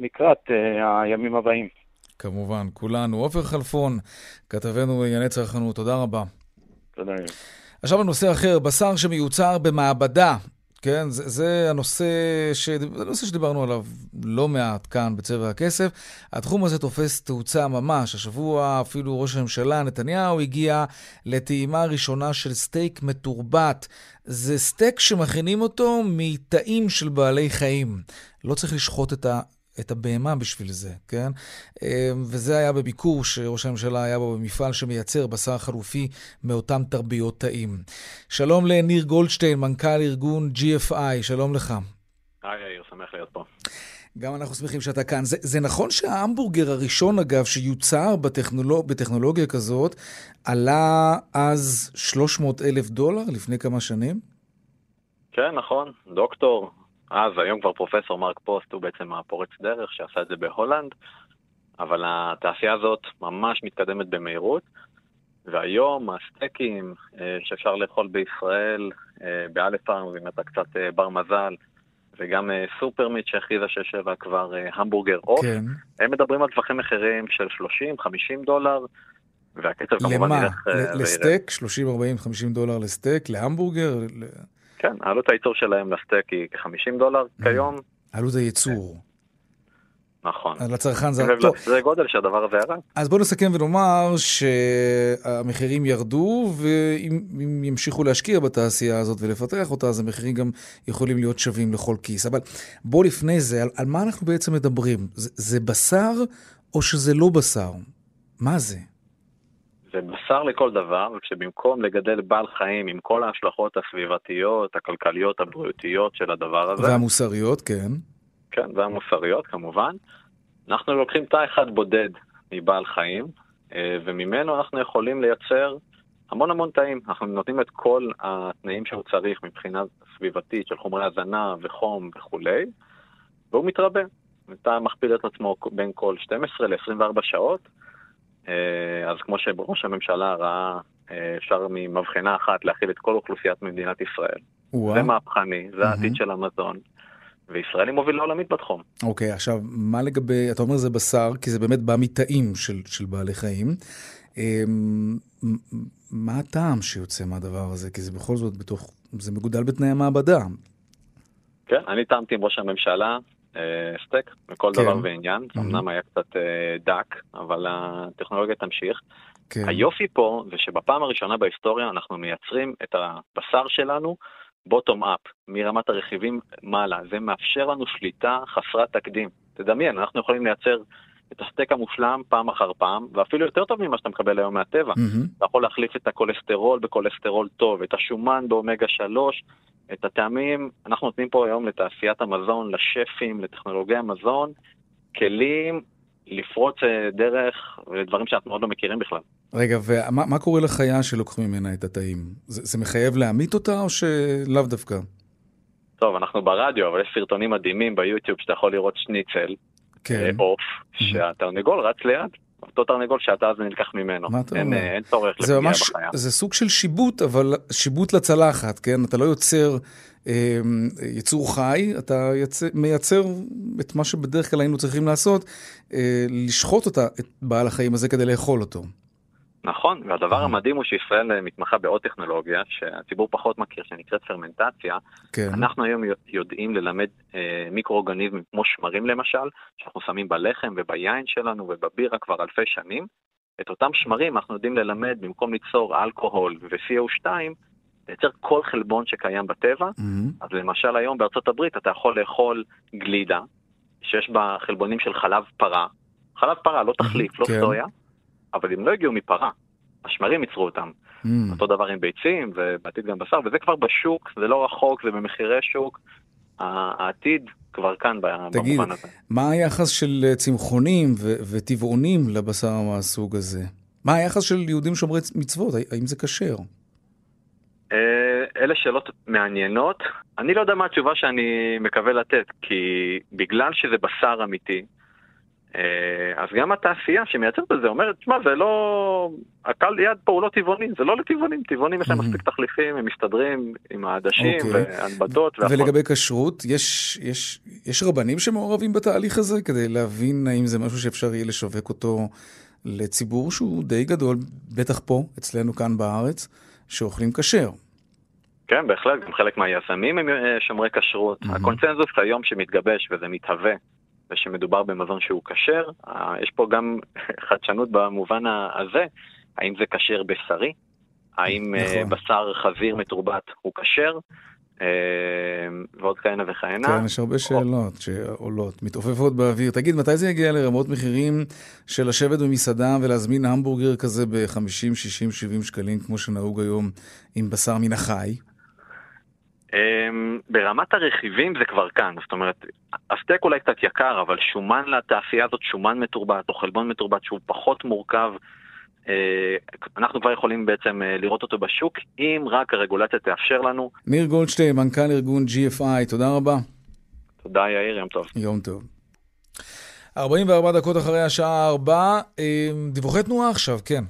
לקראת אה, הימים הבאים. כמובן, כולנו. עופר חלפון, כתבנו בענייני צרכנות, תודה רבה. תודה. עכשיו לנושא אחר, בשר שמיוצר במעבדה כן, זה, זה הנושא, ש... הנושא שדיברנו עליו לא מעט כאן בצבע הכסף. התחום הזה תופס תאוצה ממש. השבוע אפילו ראש הממשלה נתניהו הגיע לטעימה ראשונה של סטייק מתורבת. זה סטייק שמכינים אותו מתאים של בעלי חיים. לא צריך לשחוט את ה... את הבהמה בשביל זה, כן? אמ, וזה היה בביקור שראש הממשלה היה בו במפעל שמייצר בשר חלופי מאותם תרביות תאים. שלום לניר גולדשטיין, מנכ"ל ארגון GFI, שלום לך. היי יאיר, שמח להיות פה. גם אנחנו שמחים שאתה כאן. זה, זה נכון שההמבורגר הראשון, אגב, שיוצר בטכנולוג, בטכנולוגיה כזאת, עלה אז 300 אלף דולר לפני כמה שנים? כן, נכון. דוקטור, אז, היום כבר פרופסור מרק פוסט הוא בעצם הפורץ דרך שעשה את זה בהולנד, אבל התעשייה הזאת ממש מתקדמת במהירות, והיום הסטייקים אה, שאפשר לאכול בישראל, אה, באלף פארמס, אם אתה קצת אה, בר מזל, וגם סופרמיט שהכריזה שיש לה כבר המבורגר עוף, כן. הם מדברים על טווחי מחירים של 30-50 דולר, והקצב כמובן ילך... למה? לסטייק? 30, 40, 50 דולר לסטייק? להמבורגר? כן, עלות הייצור שלהם לסטייק היא כ-50 דולר כיום. עלות הייצור. נכון. אז לצרכן זה... טוב. זה גודל שהדבר הזה ירד. אז בואו נסכם ונאמר שהמחירים ירדו, ואם ימשיכו להשקיע בתעשייה הזאת ולפתח אותה, אז המחירים גם יכולים להיות שווים לכל כיס. אבל בואו לפני זה, על, על מה אנחנו בעצם מדברים? זה, זה בשר או שזה לא בשר? מה זה? זה בשר לכל דבר, כשבמקום לגדל בעל חיים עם כל ההשלכות הסביבתיות, הכלכליות, הבריאותיות של הדבר הזה... והמוסריות, כן. כן, והמוסריות כמובן. אנחנו לוקחים תא אחד בודד מבעל חיים, אה, וממנו אנחנו יכולים לייצר המון המון תאים. אנחנו נותנים את כל התנאים שהוא צריך מבחינה סביבתית של חומרי הזנה וחום וכולי, והוא מתרבה. תא מכפיל את עצמו בין כל 12 ל-24 שעות, אז כמו שראש הממשלה ראה, אה, אפשר ממבחנה אחת להכיל את כל אוכלוסיית מדינת ישראל. וואו. זה מהפכני, זה העתיד של המזון. וישראל היא מובילה עולמית בתחום. אוקיי, okay, עכשיו, מה לגבי, אתה אומר זה בשר, כי זה באמת בא מתאים של, של בעלי חיים. אמ, מה הטעם שיוצא מהדבר הזה? כי זה בכל זאת בתוך, זה מגודל בתנאי המעבדה. כן, אני טעמתי עם ראש הממשלה אה, סטייק מכל כן. דבר ועניין, mm-hmm. אמנם היה קצת אה, דק, אבל הטכנולוגיה תמשיך. כן. היופי פה זה שבפעם הראשונה בהיסטוריה אנחנו מייצרים את הבשר שלנו bottom up, מרמת הרכיבים מעלה. זה מאפשר לנו שליטה חסרת תקדים. תדמיין, אנחנו יכולים לייצר את הסטייק המושלם פעם אחר פעם, ואפילו יותר טוב ממה שאתה מקבל היום מהטבע. Mm-hmm. אתה יכול להחליף את הכולסטרול בכולסטרול טוב, את השומן באומגה 3, את הטעמים, אנחנו נותנים פה היום לתעשיית המזון, לשפים, לטכנולוגי המזון, כלים לפרוץ אה, דרך לדברים שאנחנו עוד לא מכירים בכלל. רגע, ומה קורה לחיה שלוקחים ממנה את התאים? זה, זה מחייב להמית אותה או שלאו דווקא? טוב, אנחנו ברדיו, אבל יש סרטונים מדהימים ביוטיוב שאתה יכול לראות שניצל, כן. אה, עוף, כן. שהתרנגול רץ ליד. אותו תרנגול שאתה אז נלקח ממנו. מה אתה אומר? אין צורך לפגיעה ממש, בחיה. זה סוג של שיבוט, אבל שיבוט לצלחת, כן? אתה לא יוצר אה, יצור חי, אתה יצר, מייצר את מה שבדרך כלל היינו צריכים לעשות, אה, לשחוט אותה, את בעל החיים הזה כדי לאכול אותו. נכון, והדבר. המדהים הוא שישראל מתמחה בעוד טכנולוגיה שהציבור פחות מכיר, שנקראת פרמנטציה. כן. אנחנו היום יודעים ללמד אה, מיקרואורגניזמים כמו שמרים למשל, שאנחנו שמים בלחם וביין שלנו ובבירה כבר אלפי שנים. את אותם שמרים אנחנו יודעים ללמד, במקום ליצור אלכוהול ו-CO2, לייצר כל חלבון שקיים בטבע. Mm-hmm. אז למשל היום בארצות הברית אתה יכול לאכול גלידה, שיש בה חלבונים של חלב פרה. חלב פרה, לא תחליף, לא כן. סויה. אבל הם לא הגיעו מפרה, השמרים ייצרו אותם. Mm. אותו דבר עם ביצים, ובעתיד גם בשר, וזה כבר בשוק, זה לא רחוק, זה במחירי שוק. העתיד כבר כאן תגיד, במובן הזה. תגיד, מה היחס של אה, צמחונים וטבעונים לבשר מהסוג הזה? מה היחס של יהודים שומרי מצוות? האם זה כשר? אה, אלה שאלות מעניינות. אני לא יודע מה התשובה שאני מקווה לתת, כי בגלל שזה בשר אמיתי, אז גם התעשייה שמייצרת את זה אומרת, תשמע, זה לא... הקל יד פה הוא לא טבעוני, זה לא לטבעונים, טבעונים יש להם מספיק תחליפים, הם מסתדרים עם העדשים אוקיי. והנבטות והכל. ולגבי כשרות, יש, יש, יש רבנים שמעורבים בתהליך הזה כדי להבין האם זה משהו שאפשר יהיה לשווק אותו לציבור שהוא די גדול, בטח פה, אצלנו כאן בארץ, שאוכלים כשר. כן, בהחלט, גם חלק מהיזמים הם אה, שומרי כשרות. הקונצנזוס היום שמתגבש וזה מתהווה ושמדובר במזון שהוא כשר. אה, יש פה גם *laughs* חדשנות במובן הזה, האם זה כשר בשרי? האם אה, נכון. בשר חזיר מתורבת הוא כשר? אה, ועוד כהנה וכהנה. כן, יש הרבה שאלות שעולות, מתעופפות באוויר. תגיד, מתי זה יגיע לרמות מחירים של לשבת במסעדה ולהזמין המבורגר כזה ב-50, 60, 70 שקלים, כמו שנהוג היום עם בשר מן החי? Um, ברמת הרכיבים זה כבר כאן, זאת אומרת, הסטייק אולי קצת יקר, אבל שומן לתעשייה הזאת, שומן מתורבת או חלבון מתורבת שהוא פחות מורכב, uh, אנחנו כבר יכולים בעצם uh, לראות אותו בשוק, אם רק הרגולציה תאפשר לנו. ניר גולדשטיין, מנכ"ל ארגון GFI, תודה רבה. תודה יאיר, יום טוב. יום טוב. 44 דקות אחרי השעה 4, אה, דיווחי תנועה עכשיו, כן.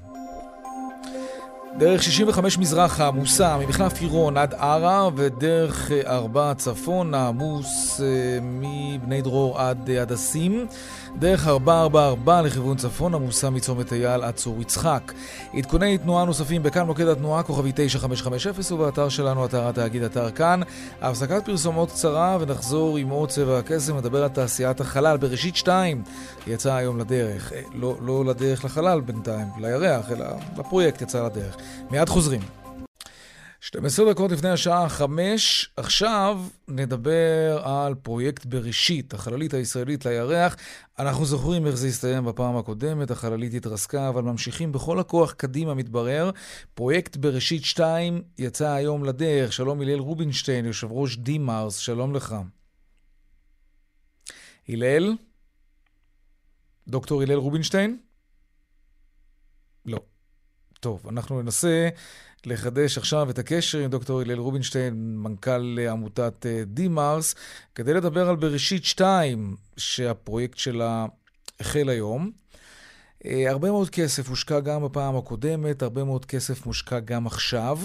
דרך 65 מזרחה עמוסה ממחלף עירון עד ערה ודרך 4 צפון עמוס מבני דרור עד הדסים. דרך 444 לכיוון צפון עמוסה מצומת אייל עד צור יצחק. עדכוני תנועה נוספים בכאן מוקד התנועה כוכבי 9550 ובאתר שלנו אתר התאגיד אתר כאן. הפסקת פרסומות קצרה ונחזור עם עוד צבע הקסם לדבר על תעשיית החלל. בראשית 2 יצא היום לדרך. לא, לא לדרך לחלל בינתיים, לירח, אלא לפרויקט יצא לדרך. מיד חוזרים. 12 דקות לפני השעה 5, עכשיו נדבר על פרויקט בראשית, החללית הישראלית לירח. אנחנו זוכרים איך זה הסתיים בפעם הקודמת, החללית התרסקה, אבל ממשיכים בכל הכוח קדימה, מתברר. פרויקט בראשית 2 יצא היום לדרך. שלום הלל רובינשטיין, יושב ראש דימארס, שלום לך. הלל? דוקטור הלל רובינשטיין? טוב, אנחנו ננסה לחדש עכשיו את הקשר עם דוקטור הלל רובינשטיין, מנכ"ל עמותת דימארס, כדי לדבר על בראשית 2, שהפרויקט שלה החל היום. הרבה מאוד כסף הושקע גם בפעם הקודמת, הרבה מאוד כסף מושקע גם עכשיו.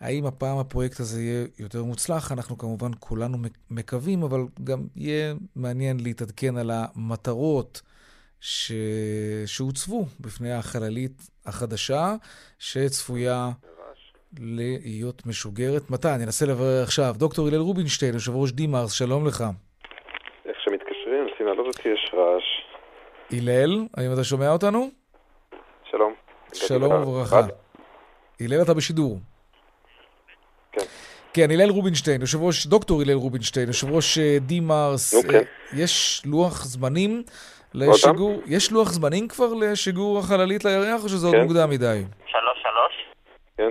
האם הפעם הפרויקט הזה יהיה יותר מוצלח? אנחנו כמובן כולנו מקווים, אבל גם יהיה מעניין להתעדכן על המטרות ש... שהוצבו בפני החללית החדשה, שצפויה להיות משוגרת. מתי? אני אנסה לברר עכשיו. דוקטור הלל רובינשטיין, יושב ראש דימארס, שלום לך. איך שמתקשרים, נשים להעלות אותי, יש רעש. הלל, האם אתה שומע אותנו? שלום. שלום וברכה. הלל, אתה בשידור. כן. כן, הלל רובינשטיין, יושב ראש, דוקטור הלל רובינשטיין, יושב ראש דימארס. אוקיי. יש לוח זמנים לשיגור, יש לוח זמנים כבר לשיגור החללית לירח, או שזה עוד מוקדם מדי? שלוש שלוש. כן.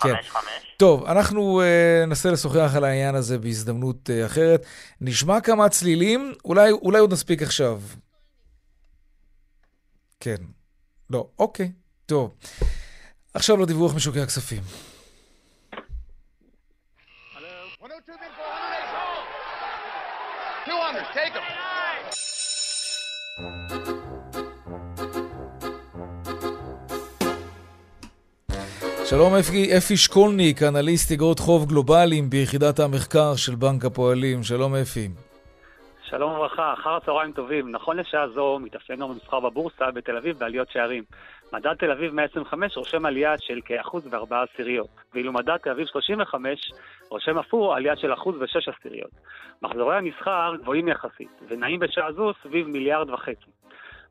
כן. חמש חמש. טוב, אנחנו uh, ננסה לשוחח על העניין הזה בהזדמנות uh, אחרת. נשמע כמה צלילים, אולי, אולי עוד נספיק עכשיו. כן. לא, אוקיי, טוב. עכשיו לדיווח משוקי הכספים. שלום אפי, אפי שקולניק, אנליסט אגרות חוב גלובליים ביחידת המחקר של בנק הפועלים. שלום אפי. שלום וברכה, אחר הצהריים טובים. נכון לשעה זו מתאפיין יום המסחר בבורסה בתל אביב בעליות שערים. מדד תל אביב 125 רושם עלייה של כאחוז וארבעה עשיריות, ואילו מדד תל אביב 35 רושם אף הוא עלייה של אחוז ושש עשיריות. מחזורי המסחר גבוהים יחסית, ונעים בשעה זו סביב מיליארד וחצי.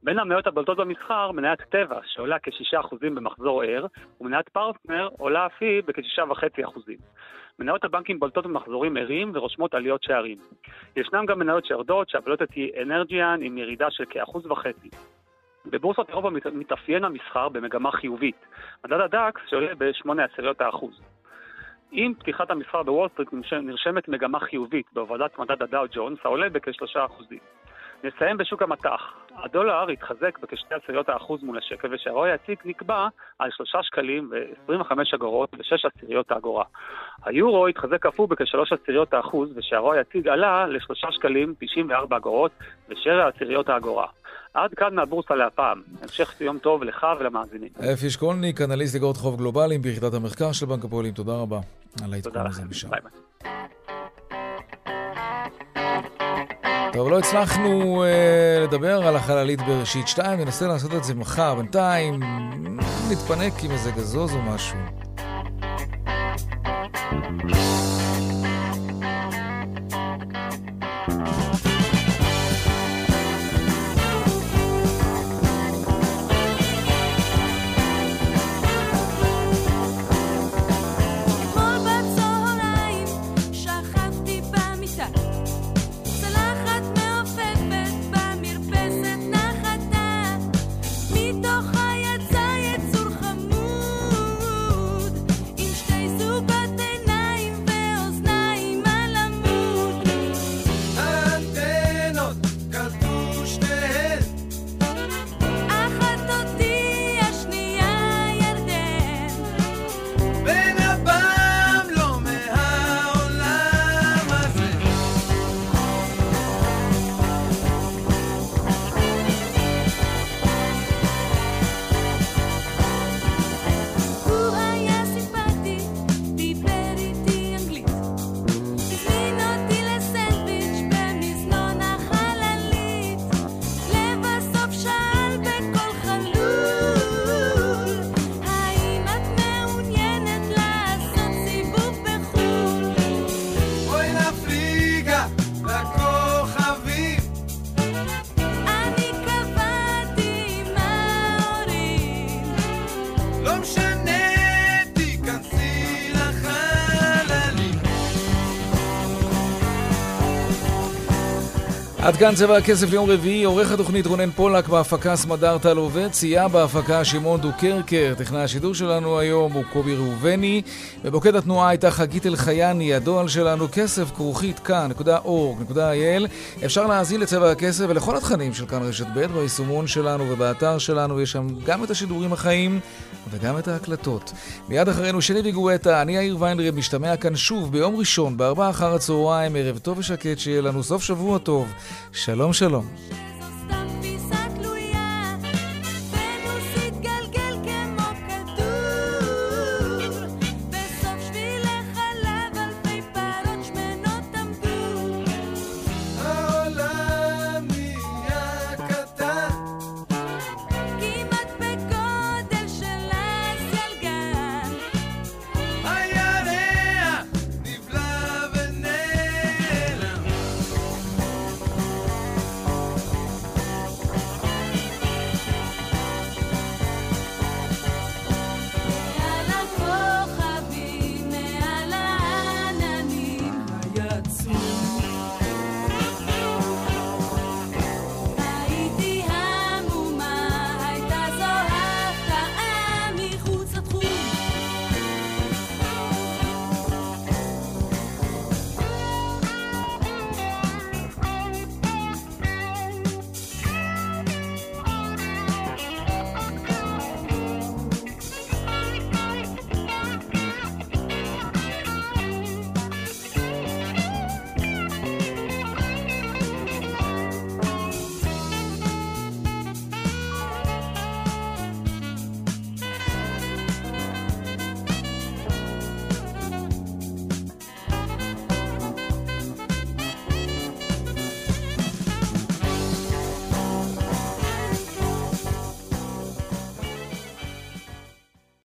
בין המניות הבולטות במסחר, מניית טבע, שעולה כ-6% במחזור ער, ומניית פרטנר עולה אף היא בכ-6.5%. מניות הבנקים בולטות במחזורים ערים ורושמות עליות שערים. ישנם גם מניות שיורדות, שהבולטת היא אנרג'יאן עם ירידה של כאחוז וחצי. בבורסות אירופה מתאפיין המסחר במגמה חיובית. מדד הדקס שעולה ב-8 עשיריות האחוז. עם פתיחת המסחר בוול סטריט נרשמת מגמה חיובית בהובלת מדד הדאו ג'ונס העולה בכ-3%. נסיים בשוק המטח. הדולר התחזק בכשתי עשיריות האחוז מול השקל, ושהרועי היציג נקבע על שלושה שקלים ו-25 אגורות ושש עשיריות האגורה. היורו התחזק אף הוא בכשלוש עשיריות האחוז, ושהרועי היציג עלה לשלושה שקלים 94 אגורות ושבע עשיריות האגורה. עד כאן מהבורסה להפעם. המשך יום טוב לך ולמאזינים. אפי שקולניק, אנליסט אגרות חוב גלובליים ביחידת המחקר של בנק הפועלים. תודה רבה על העדכון הזה משם. ביי ביי. טוב, לא הצלחנו אה, לדבר על החללית בראשית 2, ננסה לעשות את זה מחר. בינתיים נתפנק עם איזה גזוז או משהו. כאן צבע הכסף ליום רביעי, עורך התוכנית רונן פולק בהפקה סמדר טל עובד, סייע בהפקה שמעון דוקרקר, טכנאי השידור שלנו היום הוא קובי ראובני, ובוקד התנועה הייתה חגית אלחייני, הדואל שלנו כסף כרוכית כאן.org.il אפשר להאזין לצבע הכסף ולכל התכנים של כאן רשת ב' ביישומון שלנו ובאתר שלנו, יש שם גם את השידורים החיים וגם את ההקלטות. מיד אחרינו שני ויגואטה, אני יאיר ויינרב, משתמע כאן שוב ביום ראשון, בארבעה אחר הצהריים, ערב טוב ושקט, שיהיה לנו סוף שבוע טוב. שלום שלום.